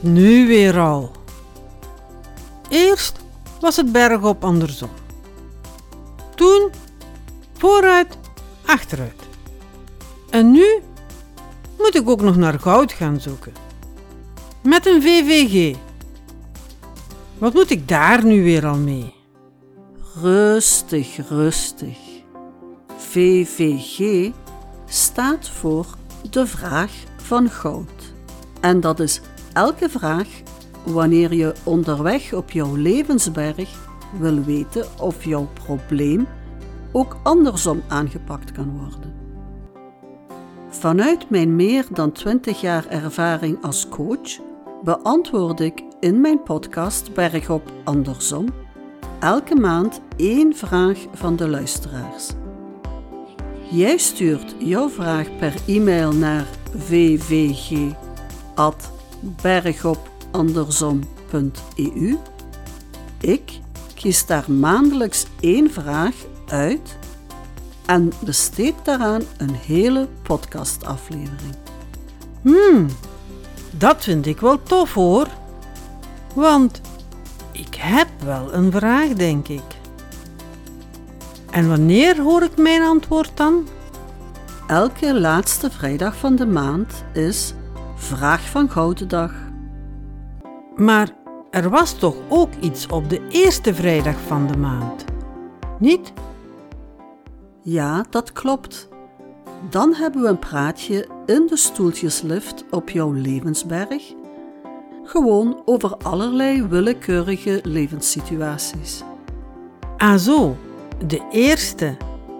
Nu weer al? Eerst was het bergop andersom. Toen vooruit, achteruit. En nu moet ik ook nog naar goud gaan zoeken. Met een VVG. Wat moet ik daar nu weer al mee? Rustig, rustig. VVG staat voor de vraag van goud. En dat is elke vraag wanneer je onderweg op jouw levensberg wil weten of jouw probleem ook andersom aangepakt kan worden. Vanuit mijn meer dan 20 jaar ervaring als coach beantwoord ik in mijn podcast Bergop Andersom elke maand één vraag van de luisteraars. Jij stuurt jouw vraag per e-mail naar vvg.bergopandersom.eu. Ik kies daar maandelijks één vraag uit en besteed daaraan een hele podcastaflevering. Hmm, dat vind ik wel tof hoor. Want ik heb wel een vraag, denk ik. En wanneer hoor ik mijn antwoord dan? Elke laatste vrijdag van de maand is Vraag van Goudendag. Maar er was toch ook iets op de eerste vrijdag van de maand? Niet? Ja, dat klopt. Dan hebben we een praatje in de stoeltjeslift op jouw levensberg. Gewoon over allerlei willekeurige levenssituaties. Ah zo, de eerste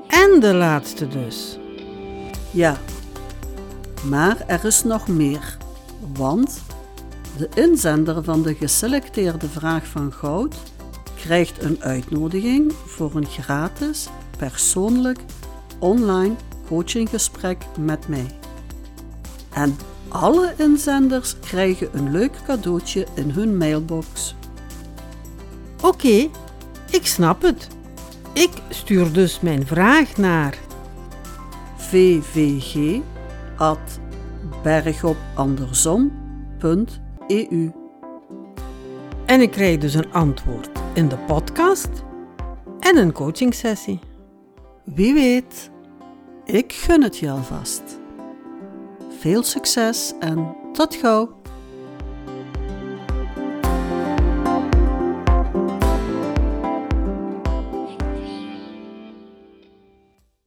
en de laatste dus. Ja, maar er is nog meer, want de inzender van de geselecteerde vraag van goud krijgt een uitnodiging voor een gratis, persoonlijk, online coachinggesprek met mij. En alle inzenders krijgen een leuk cadeautje in hun mailbox. Oké, ik snap het. Ik stuur dus mijn vraag naar vvg.bergopandersom.eu en ik krijg dus een antwoord in de podcast en een coachingsessie. Wie weet, ik gun het je alvast. Veel succes en tot gauw!